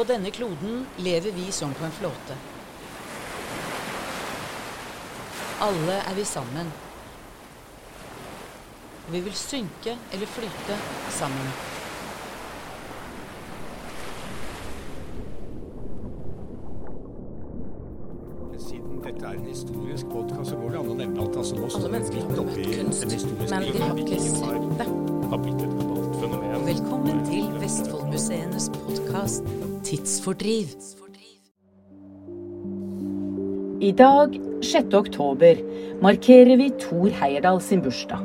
På denne kloden lever vi som på en flåte. Alle er vi sammen. Vi vil synke eller flyte sammen. 'Tidsfordriv'. I dag, 6. oktober, markerer vi Thor Heyerdahl sin bursdag.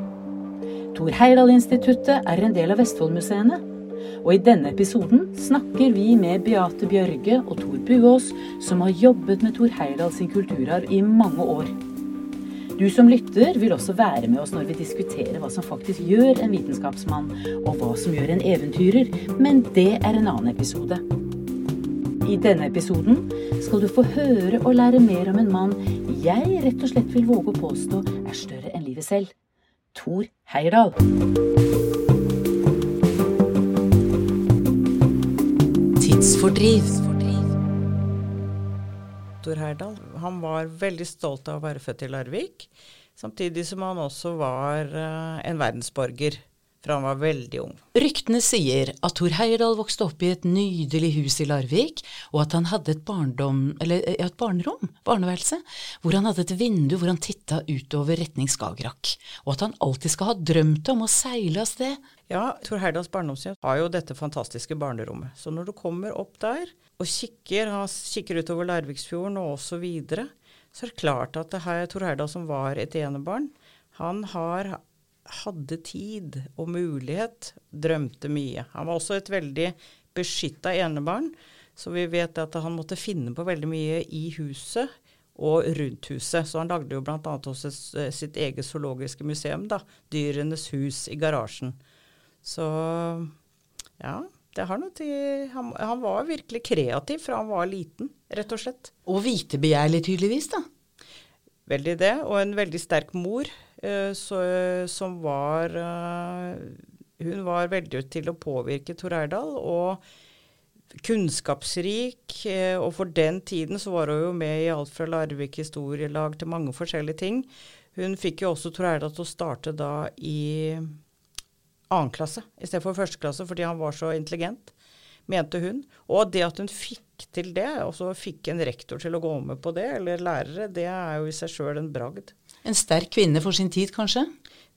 Thor Heyerdahl-instituttet er en del av Vestfoldmuseene. Og i denne episoden snakker vi med Beate Bjørge og Tor Buås, som har jobbet med Thor Heyerdahl sin kulturarv i mange år. Du som lytter vil også være med oss når vi diskuterer hva som faktisk gjør en vitenskapsmann, og hva som gjør en eventyrer, men det er en annen episode. I denne episoden skal du få høre og lære mer om en mann jeg rett og slett vil våge å påstå er større enn livet selv. Thor Heyerdahl. Tidsfordriv. Thor Heyerdahl. Han var veldig stolt av å være født i Larvik, samtidig som han også var eh, en verdensborger, for han var veldig ung. Ryktene sier at Thor Heyerdahl vokste opp i et nydelig hus i Larvik, og at han hadde et, barndom, eller, eh, et barnerom, barneværelse, hvor han hadde et vindu hvor han titta utover retning Skagerrak, og at han alltid skal ha drømt om å seile av sted. Ja, Tor Heyerdahls barndomshjem har jo dette fantastiske barnerommet. Så når du kommer opp der og kikker, kikker utover Larviksfjorden og så videre, så er det klart at det her Tor Heyerdahl som var et enebarn, han har hadde tid og mulighet, drømte mye. Han var også et veldig beskytta enebarn, så vi vet at han måtte finne på veldig mye i huset og rundt huset. Så han lagde jo bl.a. også sitt eget zoologiske museum, da, Dyrenes hus i garasjen. Så ja, det har noe til han, han var virkelig kreativ fra han var liten, rett og slett. Og vitebegjærlig, tydeligvis, da. Veldig det. Og en veldig sterk mor eh, så, som var eh, Hun var veldig til å påvirke Tor Eirdal. Og kunnskapsrik. eh, og for den tiden så var hun jo med i alt fra Larvik historielag til mange forskjellige ting. Hun fikk jo også Tor Eirdal til å starte da i annen klasse istedenfor første klasse fordi han var så intelligent, mente hun. Og det at hun fikk til det, og så fikk en rektor til å gå med på det, eller lærere, det er jo i seg sjøl en bragd. En sterk kvinne for sin tid, kanskje?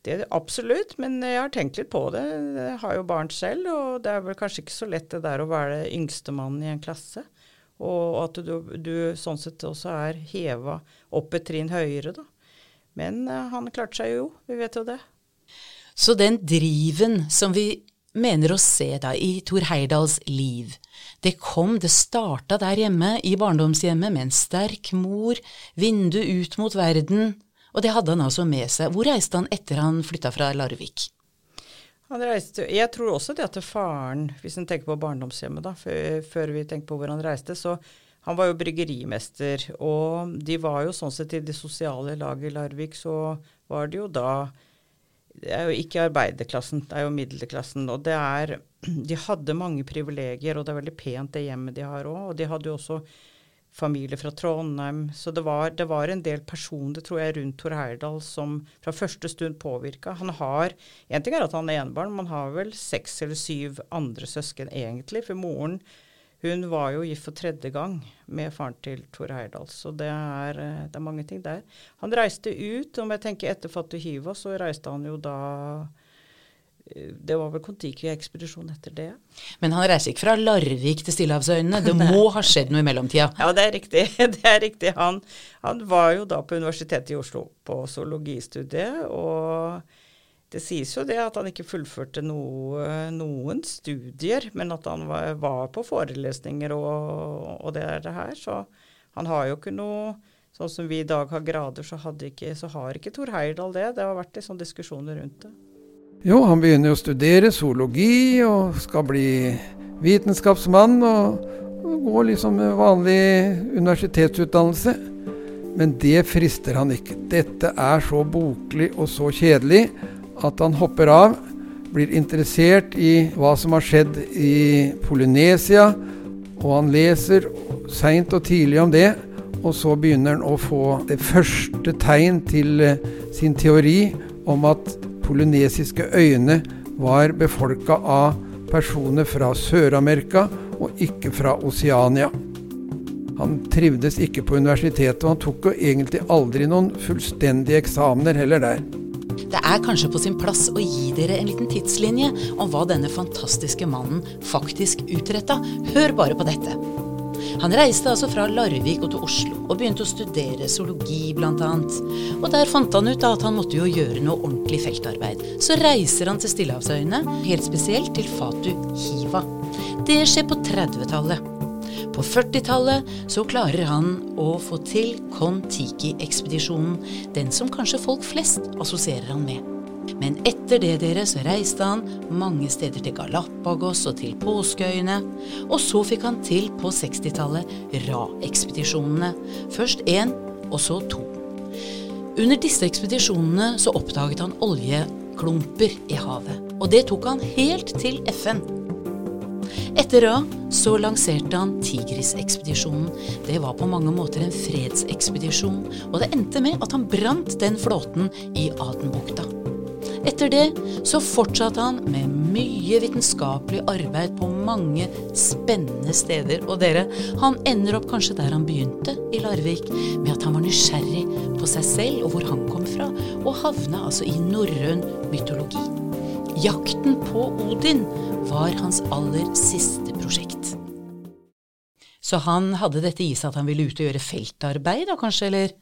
Det Absolutt, men jeg har tenkt litt på det. Jeg har jo barn selv, og det er vel kanskje ikke så lett det der å være yngstemann i en klasse. Og at du, du sånn sett også er heva opp et trinn høyere, da. Men eh, han klarte seg jo, vi vet jo det. Så den driven som vi mener å se da i Thor Heyerdahls liv, det kom, det starta der hjemme i barndomshjemmet med en sterk mor, vindu ut mot verden, og det hadde han altså med seg. Hvor reiste han etter han flytta fra Larvik? Reiste, jeg tror også det at faren, hvis en tenker på barndomshjemmet, da, før vi tenker på hvor han reiste, så han var jo bryggerimester. Og de var jo sånn sett i det sosiale laget i Larvik, så var det jo da Det er jo ikke arbeiderklassen, det er jo middelklassen. Og det er De hadde mange privilegier, og det er veldig pent det hjemmet de har òg. Og de hadde jo også familie fra Trondheim. Så det var, det var en del personer, tror jeg, rundt Tor Heyerdahl som fra første stund påvirka. Han har En ting er at han er enebarn, men han har vel seks eller syv andre søsken egentlig. For moren hun var jo gift for tredje gang med faren til Tor Heyerdahl. Så det er, eh, det er mange ting der. Han reiste ut, om jeg tenker etter Fatih-Hiva, så reiste han jo da eh, det var vel Kon-Tiki-ekspedisjon etter det. Men han reiser ikke fra Larvik til Stillehavsøyene, det må ha skjedd noe i mellomtida. Ja, det er riktig. Det er riktig. Han, han var jo da på Universitetet i Oslo på zoologistudiet, og det sies jo det at han ikke fullførte noe, noen studier, men at han var, var på forelesninger og, og det er det her. Så han har jo ikke noe Sånn som vi i dag har grader, så, ikke, så har ikke Tor Heyerdahl det. Det har vært sånn diskusjoner rundt det. Jo, han begynner å studere zoologi og skal bli vitenskapsmann og, og gå liksom vanlig universitetsutdannelse. Men det frister han ikke. Dette er så boklig og så kjedelig at han hopper av, blir interessert i hva som har skjedd i Polynesia, Og han leser seint og tidlig om det, og så begynner han å få det første tegn til eh, sin teori om at polynesiske øyene var befolka av personer fra Sør-Amerika og ikke fra Oseania. Han trivdes ikke på universitetet, og han tok jo egentlig aldri noen fullstendige eksamener heller der. Det er kanskje på sin plass å gi dere en liten tidslinje om hva denne fantastiske mannen faktisk utretta. Hør bare på dette. Han reiste altså fra Larvik og til Oslo, og begynte å studere zoologi bl.a. Og der fant han ut at han måtte jo gjøre noe ordentlig feltarbeid. Så reiser han til Stillehavsøyene, helt spesielt til Fatu Hiva. Det skjer på 30-tallet. På 40-tallet så klarer han å få til Kon-Tiki-ekspedisjonen, den som kanskje folk flest assosierer han med. Men etter det dere så reiste han mange steder til Galapagos og til Påskeøyene. Og så fikk han til på 60-tallet Ra-ekspedisjonene. Først én, og så to. Under disse ekspedisjonene så oppdaget han oljeklumper i havet. Og det tok han helt til FN. Etter Ra så lanserte han Tigris-ekspedisjonen. Det var på mange måter en fredsekspedisjon, og det endte med at han brant den flåten i Adenbukta. Etter det så fortsatte han med mye vitenskapelig arbeid på mange spennende steder. Og dere, han ender opp kanskje der han begynte, i Larvik, med at han var nysgjerrig på seg selv og hvor han kom fra, og havna altså i norrøn mytologi. Jakten på Odin var hans aller siste prosjekt. Så han hadde dette i seg at han ville ut og gjøre feltarbeid, da kanskje, eller?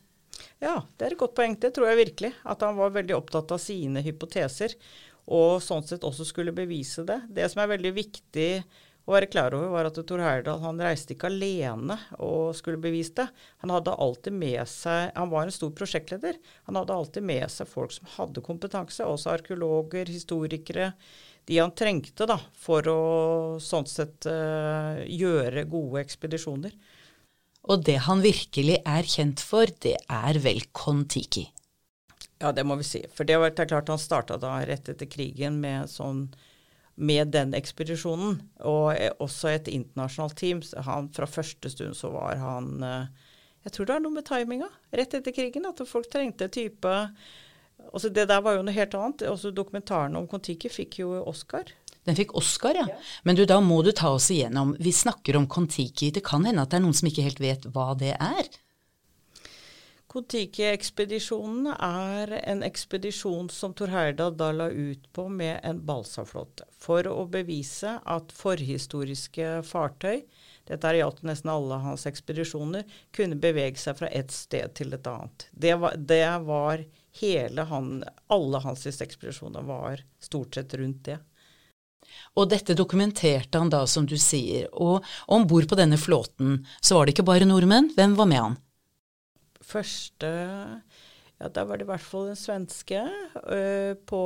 Ja, det er et godt poeng. Det tror jeg virkelig. At han var veldig opptatt av sine hypoteser, og sånn sett også skulle bevise det. Det som er veldig viktig å være klar over, var at Tor Heyerdahl han reiste ikke alene og skulle bevise det. Han hadde alltid med seg Han var en stor prosjektleder. Han hadde alltid med seg folk som hadde kompetanse, også arkeologer, historikere. De han trengte da, for å sånn sett uh, gjøre gode ekspedisjoner. Og det han virkelig er kjent for, det er vel Kon-Tiki. Ja, det må vi si. For det, var, det er klart han starta da rett etter krigen med, sånn, med den ekspedisjonen. Og også et internasjonalt team. Han, fra første stund så var han eh, Jeg tror det er noe med timinga rett etter krigen. At folk trengte type også Det der var jo noe helt annet. Også Dokumentaren om Kon-Tiki fikk jo Oscar. Den fikk Oscar, ja. Men du, da må du ta oss igjennom. Vi snakker om Kon-Tiki. Det kan hende at det er noen som ikke helt vet hva det er? Kon-Tiki-ekspedisjonen er en ekspedisjon som Tor Heyerdahl da la ut på med en balsaflåte. For å bevise at forhistoriske fartøy, dette er gjaldt nesten alle hans ekspedisjoner, kunne bevege seg fra et sted til et annet. Det var, det var hele han, Alle hans ekspedisjoner var stort sett rundt det. Og dette dokumenterte han da, som du sier. Og om bord på denne flåten så var det ikke bare nordmenn. Hvem var med han? Første ja, Da var det i hvert fall en svenske uh, på,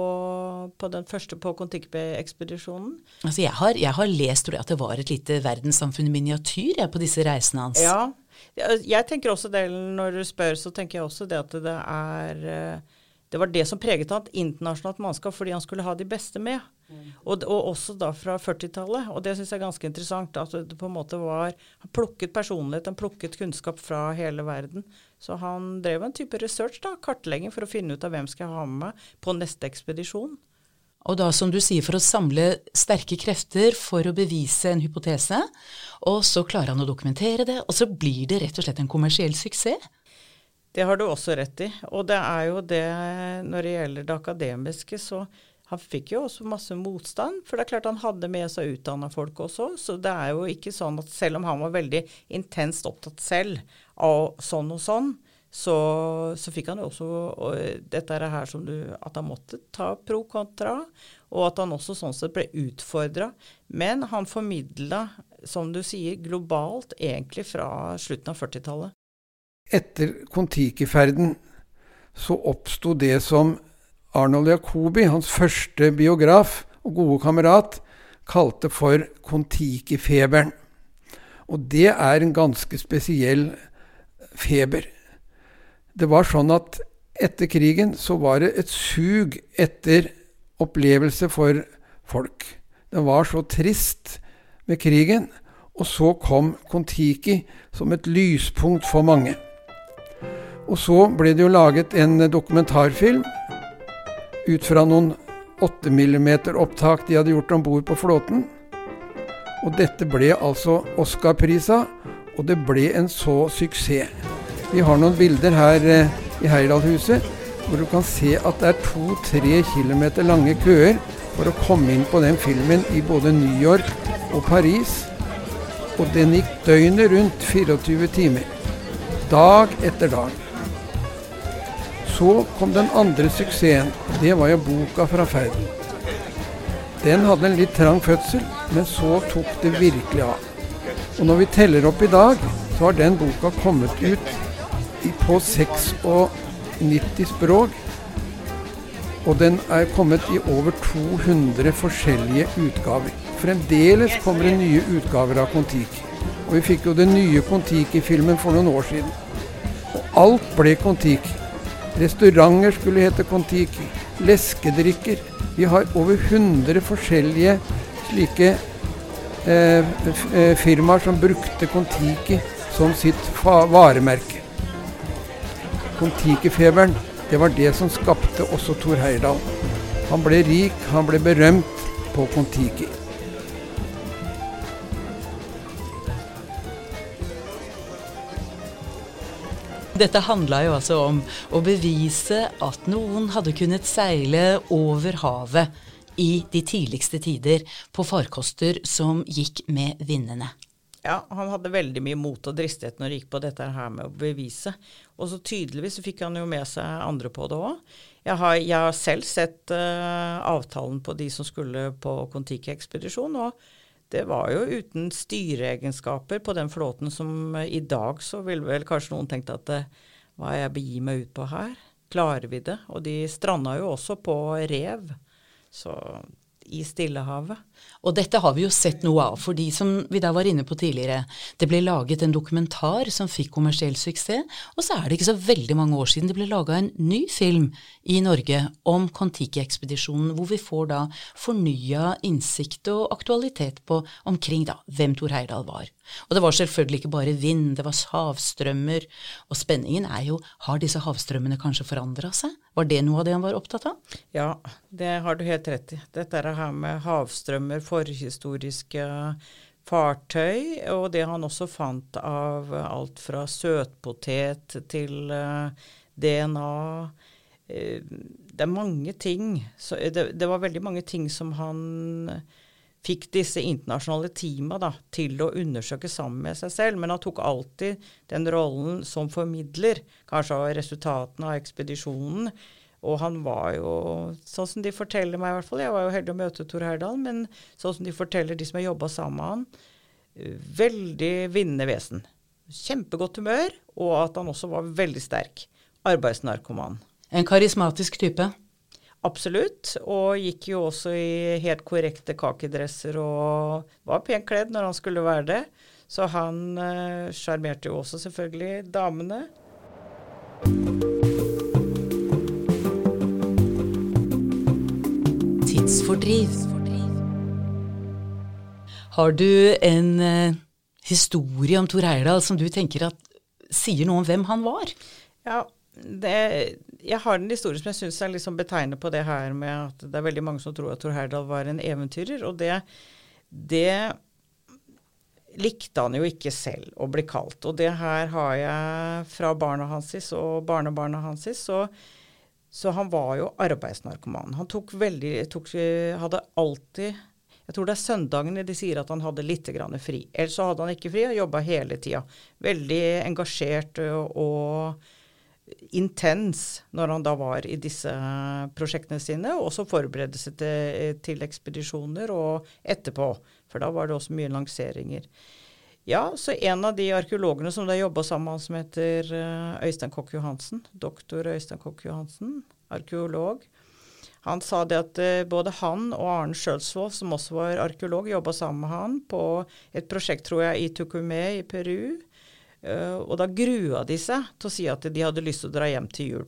på, den første på Kon-Tiki-ekspedisjonen. Altså jeg har, jeg har lest tror jeg, at det var et lite verdenssamfunn i miniatyr jeg, på disse reisene hans. Ja, jeg tenker også det, når du spør, så tenker jeg også det at det er uh, det var det som preget han, internasjonalt mannskap, fordi han skulle ha de beste med. Og, og, også da fra 40-tallet. Og det syns jeg er ganske interessant. At det på en måte var Han plukket personlighet, han plukket kunnskap fra hele verden. Så han drev en type research, da, kartlegging, for å finne ut av hvem skal jeg ha med meg på neste ekspedisjon. Og da, som du sier, for å samle sterke krefter for å bevise en hypotese. Og så klarer han å dokumentere det, og så blir det rett og slett en kommersiell suksess. Det har du også rett i. Og det er jo det når det gjelder det akademiske, så han fikk jo også masse motstand. For det er klart han hadde med seg utdanna folk også. Så det er jo ikke sånn at selv om han var veldig intenst opptatt selv av sånn og sånn, så, så fikk han jo også dette her som du At han måtte ta pro kontra, og at han også sånn sett ble utfordra. Men han formidla, som du sier, globalt egentlig fra slutten av 40-tallet etter Kon-Tiki-ferden så oppsto det som Arnold Jacobi, hans første biograf og gode kamerat, kalte for Kon-Tiki-feberen. Og det er en ganske spesiell feber. Det var sånn at etter krigen så var det et sug etter opplevelse for folk. Den var så trist med krigen, Og så kom Kon-Tiki som et lyspunkt for mange. Og så ble det jo laget en dokumentarfilm ut fra noen 8 mm-opptak de hadde gjort om bord på flåten. Og dette ble altså Oscar-prisa, og det ble en så suksess. Vi har noen bilder her eh, i Heyerdahl-huset hvor du kan se at det er to-tre kilometer lange køer for å komme inn på den filmen i både New York og Paris. Og den gikk døgnet rundt 24 timer. Dag etter dag. Så kom den andre suksessen. Det var jo boka fra ferden. Den hadde en litt trang fødsel, men så tok det virkelig av. Og når vi teller opp i dag, så har den boka kommet ut på 96 språk. Og den er kommet i over 200 forskjellige utgaver. Fremdeles kommer det nye utgaver av Kon-Tiki. Og vi fikk jo den nye Kon-Tiki-filmen for noen år siden. Og alt ble Kon-Tiki. Restauranter skulle hete Kon-Tiki. Leskedrikker. Vi har over 100 forskjellige slike eh, eh, firmaer som brukte Kon-Tiki som sitt varemerke. Kon-Tiki-feberen, det var det som skapte også Thor Heyerdahl. Han ble rik, han ble berømt på Kon-Tiki. Dette handla jo altså om å bevise at noen hadde kunnet seile over havet i de tidligste tider på farkoster som gikk med vindene. Ja, han hadde veldig mye mot og dristighet når det gikk på dette her med å bevise. Og så tydeligvis fikk han jo med seg andre på det òg. Jeg, jeg, har selv sett uh, avtalen på de som skulle på Kon-Tiki-ekspedisjon, og det var jo uten styreegenskaper på den flåten som uh, i dag så ville vel kanskje noen tenkt at uh, hva er jeg begir meg ut på her? Klarer vi det? Og de stranda jo også på rev. Så i Stillehavet. Og dette har vi jo sett noe av, for de som vi da var inne på tidligere. Det ble laget en dokumentar som fikk kommersiell suksess, og så er det ikke så veldig mange år siden det ble laga en ny film i Norge om Kon-Tiki-ekspedisjonen, hvor vi får da fornya innsikt og aktualitet på omkring da hvem Thor Heyerdahl var. Og det var selvfølgelig ikke bare vind, det var havstrømmer. Og spenningen er jo har disse havstrømmene kanskje forandra seg? Var det noe av det han var opptatt av? Ja, det har du helt rett i. Dette er det her med havstrømmer, forhistoriske fartøy, og det han også fant av alt fra søtpotet til eh, DNA. Uh, det er mange ting. Det, det, var veldig mange ting som han fikk disse internasjonale teama da, til å undersøke sammen med seg selv. Men han tok alltid den rollen som formidler, kanskje av resultatene av ekspedisjonen. Og han var jo, sånn som de forteller meg i hvert fall, jeg var jo heldig å møte Tor Heyerdahl, men sånn som de forteller de som har jobba sammen med han, veldig vinnende vesen. Kjempegodt humør, og at han også var veldig sterk. Arbeidsnarkoman. En karismatisk type? Absolutt. Og gikk jo også i helt korrekte kakedresser og var pent kledd når han skulle være det. Så han eh, sjarmerte eh, jo også selvfølgelig damene. Tidsfordriv. Har du en eh, historie om Tor Heyerdahl som du tenker at sier noe om hvem han var? Ja, det, jeg har en historie som jeg syns er liksom betegnende på det her med at det er veldig mange som tror at Tor Heyerdahl var en eventyrer. Og det, det, likte han jo ikke selv å bli kalt. Og det her har jeg fra barna hans og barnebarna hans. Så, så han var jo arbeidsnarkoman. Han tok veldig tok, Hadde alltid jeg tror det er søndagene de sier at han hadde litt fri. Ellers så hadde han ikke fri og jobba hele tida. Veldig engasjert og, og intens når han da var i disse prosjektene sine, og også forberedte seg til, til, ekspedisjoner og etterpå. For da var det også mye lanseringer. Ja, så en av de arkeologene som da jobba sammen med han, som heter eh, Øystein Kokk Johansen, doktor Øystein Kokk Johansen, arkeolog, han sa det at uh, både han og Arne Sjølsvold, som også var arkeolog, jobba sammen med han på et prosjekt, tror jeg, i Tucumé i Peru Uh, og da grua de seg til å si at de hadde lyst til å dra hjem til jul.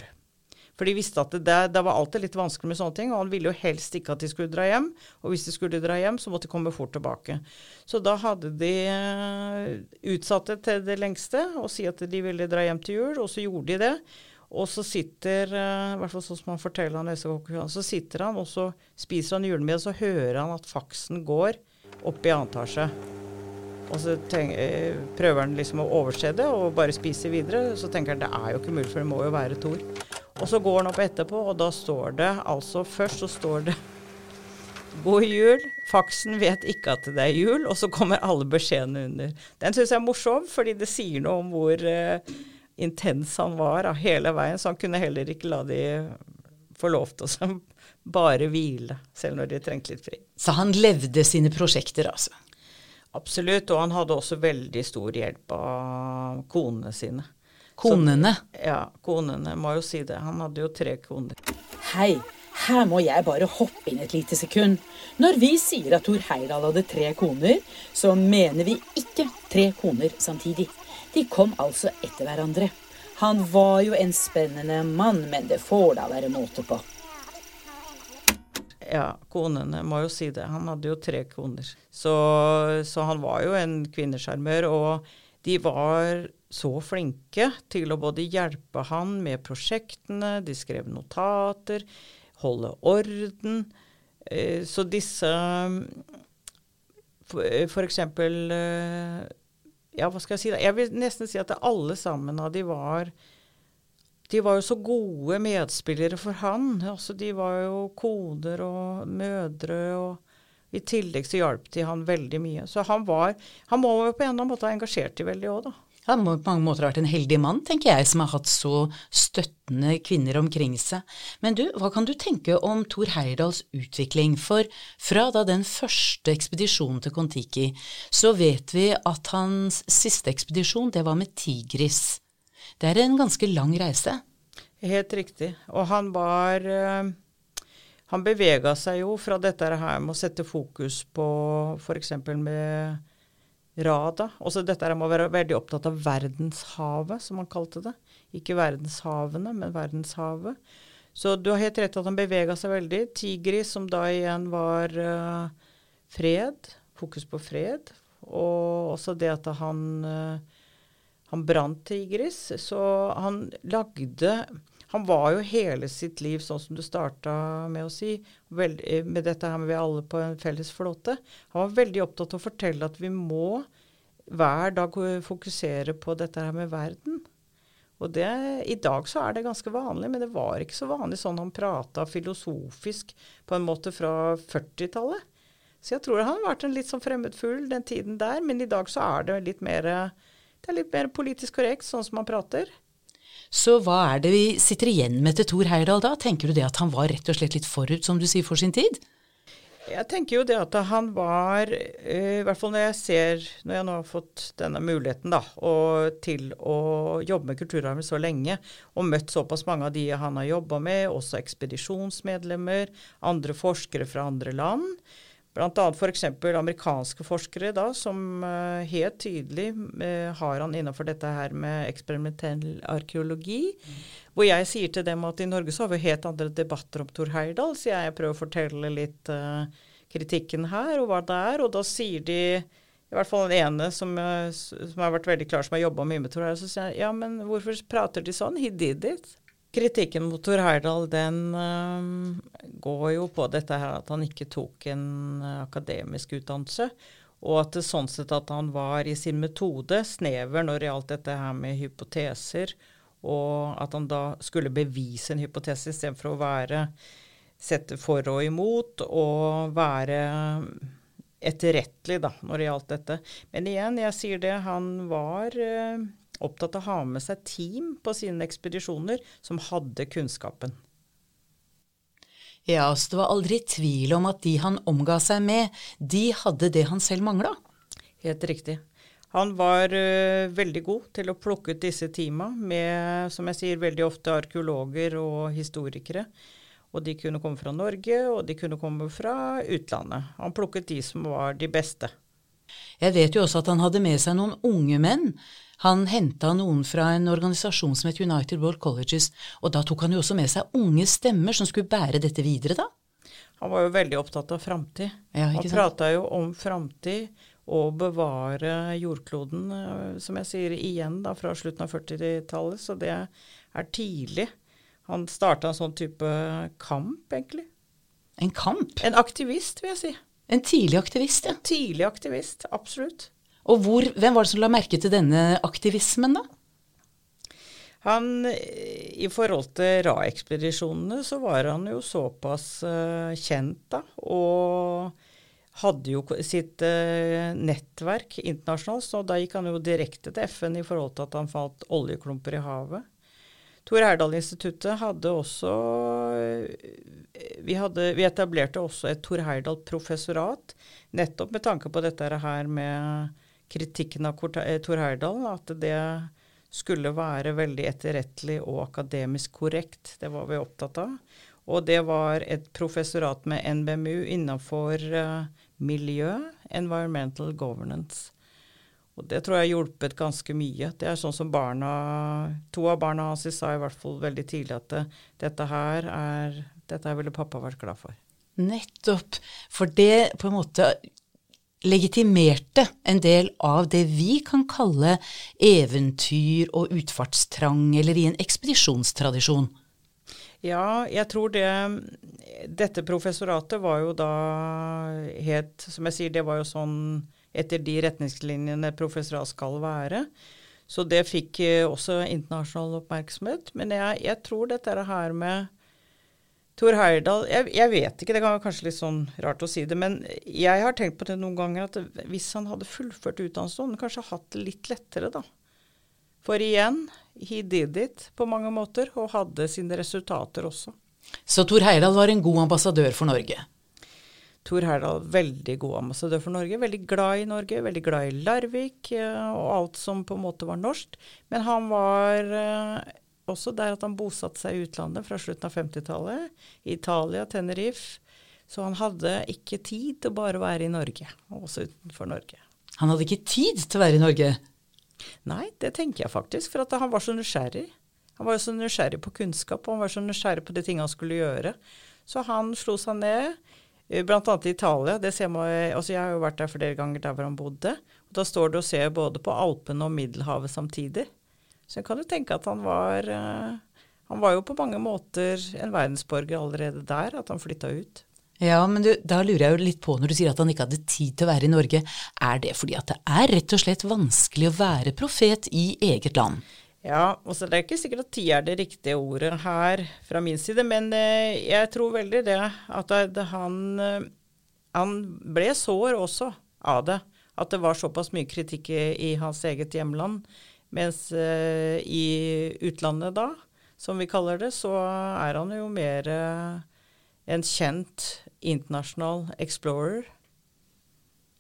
For de visste at det, det, var alltid litt vanskelig med sånne ting, og han ville jo helst ikke at de skulle dra hjem. Og hvis de skulle dra hjem, så måtte de komme fort tilbake. Så da hadde de eh, utsatt det til det lengste og si at de ville dra hjem til jul, og så gjorde de det. Og så sitter eh, i hvert fall sånn som han forteller han så sitter han og så spiser han julemiddag, og så hører han at faksen går opp i annen etasje. Og så tenker, eh, prøver han liksom å overse det og bare spise videre. Så tenker han det er jo ikke mulig, for det må jo være Thor. Og så går han opp etterpå, og da står det altså Først så står det God jul. Faksen vet ikke at det er jul, og så kommer alle beskjedene under. Den syns jeg er morsom, fordi det sier noe om hvor uh, intens han var da, hele veien. Så han kunne heller ikke la de få lov til å bare hvile, selv når de trengte litt fri. Så han levde sine prosjekter, altså? Absolutt, og han hadde også veldig stor hjelp av konene sine. Konene? Så, ja, konene må jo si det. Han hadde jo tre koner. Hei, her må jeg bare hoppe inn et lite sekund. Når vi sier at Thor Heyerdahl hadde tre koner, så mener vi ikke tre koner samtidig. De kom altså etter hverandre. Han var jo en spennende mann, men det får da være måte på. Ja, konene må jo si det. Han hadde jo tre koner. Så, så han var jo en kvinnesjarmør. Og de var så flinke til å både hjelpe han med prosjektene, de skrev notater, holde orden. Eh, så disse For eksempel eh, Ja, hva skal jeg si da? Jeg vil nesten si at alle sammen av de var de var jo så gode medspillere for han. Altså, de var jo koder og mødre, og i tillegg så hjalp de han veldig mye. Så han var Han må jo på en eller annen måte ha engasjert de veldig òg, da. Må på mange måter ha vært en heldig mann, tenker jeg, som har hatt så støttende kvinner omkring seg. Men du, hva kan du tenke om Thor Heyerdahls utvikling? For fra da den første ekspedisjonen til Kon-Tiki, så vet vi at hans siste ekspedisjon, det var med Tigris. Det er en ganske lang reise. Helt riktig. Og han var eh, Han bevega seg jo fra dette her med å sette fokus på f.eks. med Rada. Også dette er med å være veldig opptatt av verdenshavet, som han kalte det. Ikke verdenshavene, men verdenshavet. Så du har helt rett at han bevega seg veldig. Tigris, som da igjen var uh, fred. Fokus på fred. Og også det at han uh, han brant Tigris, så han lagde Han var jo hele sitt liv, sånn som du starta med å si, veld, med dette her med vi alle på en felles flåte. Han var veldig opptatt av å fortelle at vi må hver dag fokusere på dette her med verden. Og det, I dag så er det ganske vanlig, men det var ikke så vanlig sånn han prata filosofisk på en måte fra 40-tallet. Så jeg tror han har vært en litt sånn fremmed fugl den tiden der, men i dag så er det litt mer det er litt mer politisk korrekt, sånn som han prater. Så hva er det vi sitter igjen med til Thor Heyerdahl da? Tenker du det at han var rett og slett litt forut, som du sier, for sin tid? Jeg tenker jo det at han var, eh, i hvert fall når jeg ser, når jeg nå har fått denne muligheten da, og, til å jobbe med kulturarven så lenge, og møtt såpass mange av de han har jobba med, også ekspedisjonsmedlemmer, andre forskere fra andre land, Bl.a. f.eks. amerikanske forskere da, som uh, helt tydelig uh, har han innenfor dette her med eksperimentell arkeologi. Mm. Hvor jeg sier til dem at i Norge så har vi helt andre debatter om Thor Heyerdahl, så jeg prøver å fortelle litt uh, kritikken her og hva det er. Og da sier de, i hvert fall den ene som, som har vært veldig klar, som har jobba mye med Thor Heyerdahl, så sier jeg ja, men hvorfor prater de sånn? He did it. Kritikken mot Tor Heyerdahl den uh, går jo på dette her at han ikke tok en uh, akademisk utdannelse. Og at det sånn sett at han var i sin metode snever når det gjaldt dette her med hypoteser. Og at han da skulle bevise en hypotese istedenfor å være sette for og imot og være etterrettelig da, når det gjaldt dette. Men igjen, jeg sier det, han var uh, opptatt av å ha med seg team på sine ekspedisjoner som hadde kunnskapen. Ja, så det var aldri tvil om at de han omga seg med, de hadde det han selv mangla? Helt riktig. Han var uh, veldig god til å plukke ut disse teama med, som jeg sier, veldig ofte arkeologer og historikere. Og de kunne komme fra Norge, og de kunne komme fra utlandet. Han plukket de som var de beste. Jeg vet jo også at han hadde med seg noen unge menn Han henta noen fra en organisasjon som het United World Colleges, og da tok han jo også med seg unge stemmer som skulle bære dette videre, da. Han var jo veldig opptatt av framtid. Ja, han prata jo om framtid og bevare jordkloden, eh, som jeg sier igjen da, fra slutten av 40-tallet. Så det er tidlig. Han starta en sånn type kamp, egentlig. En kamp. En aktivist, vil jeg si. En tidlig aktivist, ja. En Tidlig aktivist, absolutt. Og hvor, hvem var det som la merke til denne aktivismen, da? Han, I forhold til Ra-ekspedisjonene så var han jo såpass uh, kjent, da. Og hadde jo sitt uh, nettverk internasjonalt, så da gikk han jo direkte til FN i forhold til at han fant oljeklumper i havet. Tor Heyerdahl-instituttet hadde også eh, vi, hadde, vi etablerte også et Tor Heyerdahl-professorat, nettopp med tanke på dette her med kritikken av eh, Tor Heyerdahl, at det skulle være veldig etterrettelig og akademisk korrekt. Det var vi opptatt av. Og det var et professorat med NBMU innenfor eh, miljø, environmental governance. Og det tror jeg har hjulpet ganske mye. Det er sånn som barna To av barna hans sa i hvert fall veldig tidlig at det, dette her er Dette her ville pappa vært glad for. Nettopp. For det på en måte legitimerte en del av det vi kan kalle eventyr og utfartstrang, eller i en ekspedisjonstradisjon. Ja, jeg tror det Dette professoratet var jo da helt Som jeg sier, det var jo sånn etter de retningslinjene professorat skal være. Så det fikk eh, også internasjonal oppmerksomhet. Men jeg, jeg tror dette er her med Tor Heyerdahl jeg, jeg vet ikke, det kan være kanskje litt sånn rart å si det, men jeg har tenkt på det noen ganger at hvis han hadde fullført utdannelsen, kanskje hatt det litt lettere, da. For igjen, he did it på mange måter, og hadde sine resultater også. Så Tor Heyerdahl var en god ambassadør for Norge. Tor Heyerdahl, veldig god ambassadør for Norge. Veldig glad i Norge, veldig glad i Larvik eh, og alt som på en måte var norsk. Men han var eh, også der at han bosatte seg i utlandet fra slutten av 50-tallet. I Italia, Tenerife. Så han hadde ikke tid til bare å være i Norge, også utenfor Norge. Han hadde ikke tid til å være i Norge. Nei, det tenker jeg faktisk, for at han var så nysgjerrig. Han var jo så nysgjerrig på kunnskap, og han var så nysgjerrig på de tingene han skulle gjøre. Så han slo seg ned, bl.a. blant annet i Italia. Det ser man, altså jeg har jo vært der flere ganger der hvor han bodde. Og da står det og ser både på Alpene og Middelhavet samtidig. Så jeg kan jo tenke at han var eh, Han var jo på mange måter en verdensborger allerede der, at han flytta ut. Ja, men du, da lurer jeg jo litt på når du sier at han ikke hadde tid til å være i Norge. Er det fordi at det er rett og slett vanskelig å være profet i eget land? Ja, og det er ikke sikkert at tid er det riktige ordet her fra min side, men eh, jeg tror veldig det at han, eh, han ble sår også av det. At det var såpass mye kritikk i hans eget hjemland. Mens eh, i utlandet da, som vi kaller det, så er han jo mer eh, en kjent internasjonal explorer.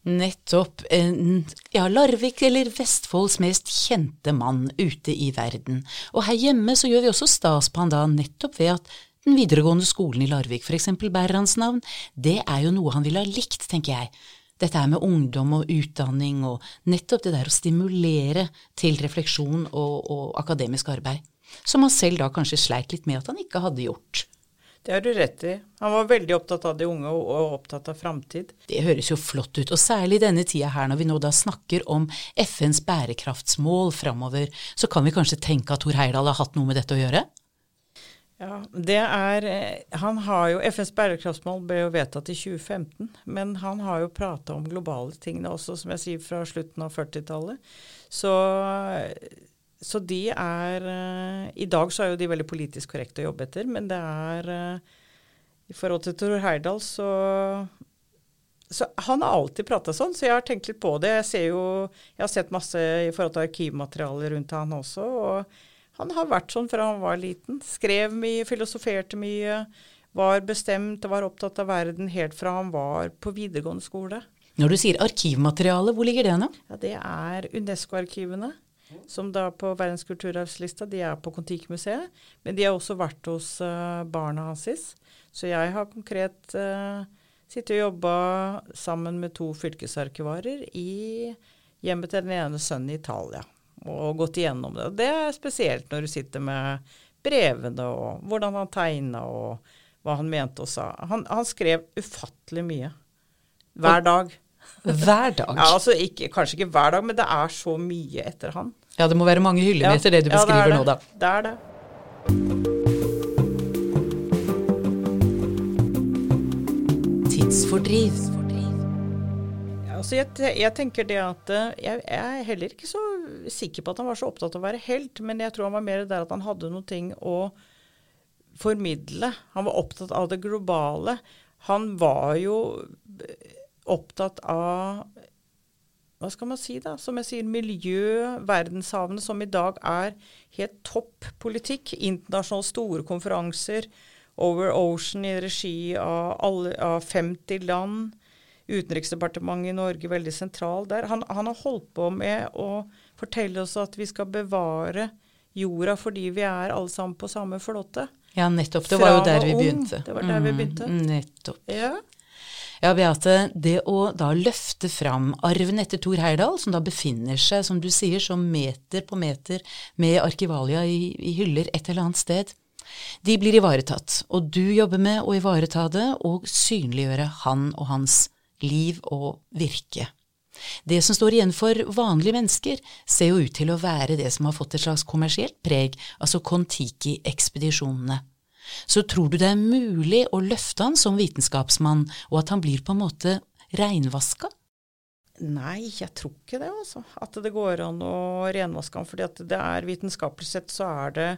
Nettopp. En, ja, Larvik eller Vestfolds mest kjente mann ute i verden. Og her hjemme så gjør vi også stas på han da nettopp ved at den videregående skolen i Larvik f.eks. bærer hans navn. Det er jo noe han ville ha likt, tenker jeg. Dette er med ungdom og utdanning og nettopp det der å stimulere til refleksjon og, og akademisk arbeid. Som han selv da kanskje sleit litt med at han ikke hadde gjort. Det har du rett i. Han var veldig opptatt av de unge og, og opptatt av framtid. Det høres jo flott ut, og særlig i denne tida her når vi nå da snakker om FNs bærekraftsmål framover, så kan vi kanskje tenke at Tor Heyerdahl har hatt noe med dette å gjøre? Ja, det er eh, Han har jo FNs bærekraftsmål ble jo vedtatt i 2015, men han har jo prata om globale tingene også, som jeg sier, fra slutten av 40-tallet. Så, så de er eh, I dag så er jo de veldig politisk korrekte å jobbe etter, men det er eh, I forhold til Tor Heyerdahl så så Han har alltid prata sånn, så jeg har tenkt litt på det. Jeg ser jo, jeg har sett masse i forhold til arkivmateriale rundt han også. og han har vært sånn fra han var liten. Skrev mye, filosoferte mye. Var bestemt og var opptatt av verden helt fra han var på videregående skole. Når du sier arkivmateriale, hvor ligger det nå? Ja, Det er Unesco-arkivene, som da på Verdens kulturarvslista de er på Kon-Tiki-museet. Men de har også vært hos uh, barna hans. Så jeg har konkret uh, sittet og jobba sammen med to fylkesarkivarer i hjemmet til den ene sønnen i Italia. Og gått igjennom det. Det er spesielt når du sitter med brevene og hvordan han tegna og hva han mente og sa. Han, han skrev ufattelig mye. Hver dag. Hver dag? Ja, altså ikke, Kanskje ikke hver dag, men det er så mye etter han. Ja, det må være mange hyllemeter Ja, det du ja, beskriver det nå, da. Det er det. Tidsfordriv. Altså jeg, jeg tenker det at eh, jeg, jeg er heller ikke så sikker på at han var så opptatt av å være helt, men jeg tror han var mer der at han hadde noen ting å formidle. Han var opptatt av det globale. Han var jo opptatt av hva skal man si da? Som jeg sier, miljø, verdenshavene, som i dag er helt topp politikk. Internasjonale store konferanser over ocean i regi av, alle, av 50 land. Utenriksdepartementet i Norge veldig sentral der. Han, han har holdt på med å fortelle oss at vi skal bevare jorda fordi vi er alle sammen på samme flåte. Ja, nettopp. Det Fra var jo der vi begynte. Det var der vi begynte. Mm, nettopp. Ja. Ja, Beate, det å da løfte fram arven etter Thor Heyerdahl, som da befinner seg, som du sier, som meter på meter med arkivalia i, i hyller et eller annet sted, de blir ivaretatt. Og du jobber med å ivareta det og synliggjøre han og hans liv og virke. Det som står igjen for vanlige mennesker, ser jo ut til å være det som har fått et slags kommersielt preg, altså Kon-Tiki-ekspedisjonene. Så tror du det er mulig å løfte han som vitenskapsmann, og at han blir på en måte reinvaska? Nei, jeg tror ikke det, altså. At det går an å renvaske han. fordi det er vitenskapelig sett så er det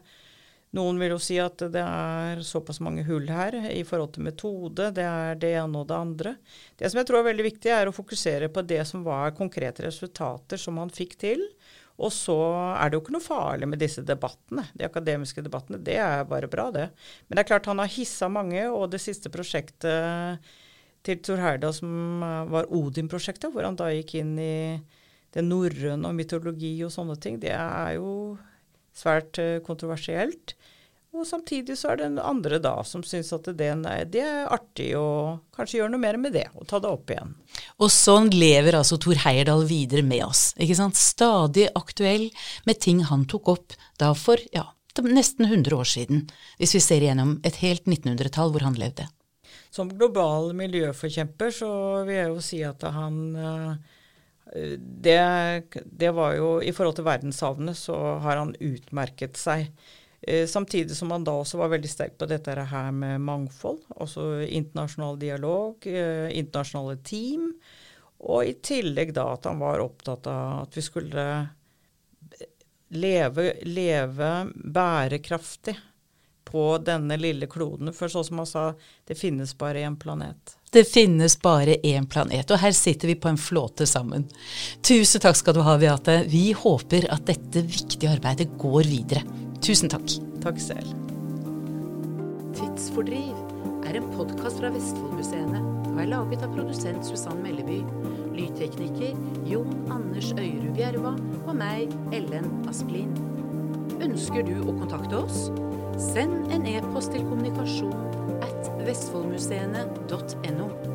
Noen vil jo si at det er såpass mange hull her i forhold til metode. Det er det ene og det andre. Det som jeg tror er veldig viktig, er å fokusere på det som var konkrete resultater som han fikk til. Og så er det jo ikke noe farlig med disse debattene. De akademiske debattene. Det er bare bra, det. Men det er klart han har hissa mange, og det siste prosjektet til Thor Heyerdahl som eh, var Odin-prosjektet, hvor han da gikk inn i det norrøne og mytologi og sånne ting, det er jo svært eh, kontroversielt. Og samtidig så er det en andre da som syns at det, er- det er artig å kanskje gjøre noe mer med det, og ta det opp igjen. Og sånn lever altså Thor Heyerdahl videre med oss, ikke sant? Stadig aktuell med ting han tok opp da for, ja, nesten 100 år siden, hvis vi ser igjennom et helt 1900-tall hvor han levde. Som global miljøforkjemper så vil jeg jo si at han eh, det, det var jo I forhold til verdenshavene så har han utmerket seg. Eh, Samtidig som han da også var veldig sterk på dette her med mangfold. Også internasjonal dialog, eh, internasjonale team. Og i tillegg da at han var opptatt av at vi skulle leve, leve bærekraftig på denne lille kloden. For sånn som han sa, det finnes bare én planet. Det finnes bare én planet, og her sitter vi på en flåte sammen. Tusen takk skal du ha, Beate. Vi håper at dette viktige arbeidet går videre. Tusen takk. Takk selv. Tidsfordriv er en podkast fra Vestfoldmuseene og er laget av produsent Susann Melleby, lydtekniker Jon Anders Øyrud Bjerva og meg, Ellen Asplin. Ønsker du å kontakte oss? Send en e-post til kommunikasjon at vestfoldmuseene.no.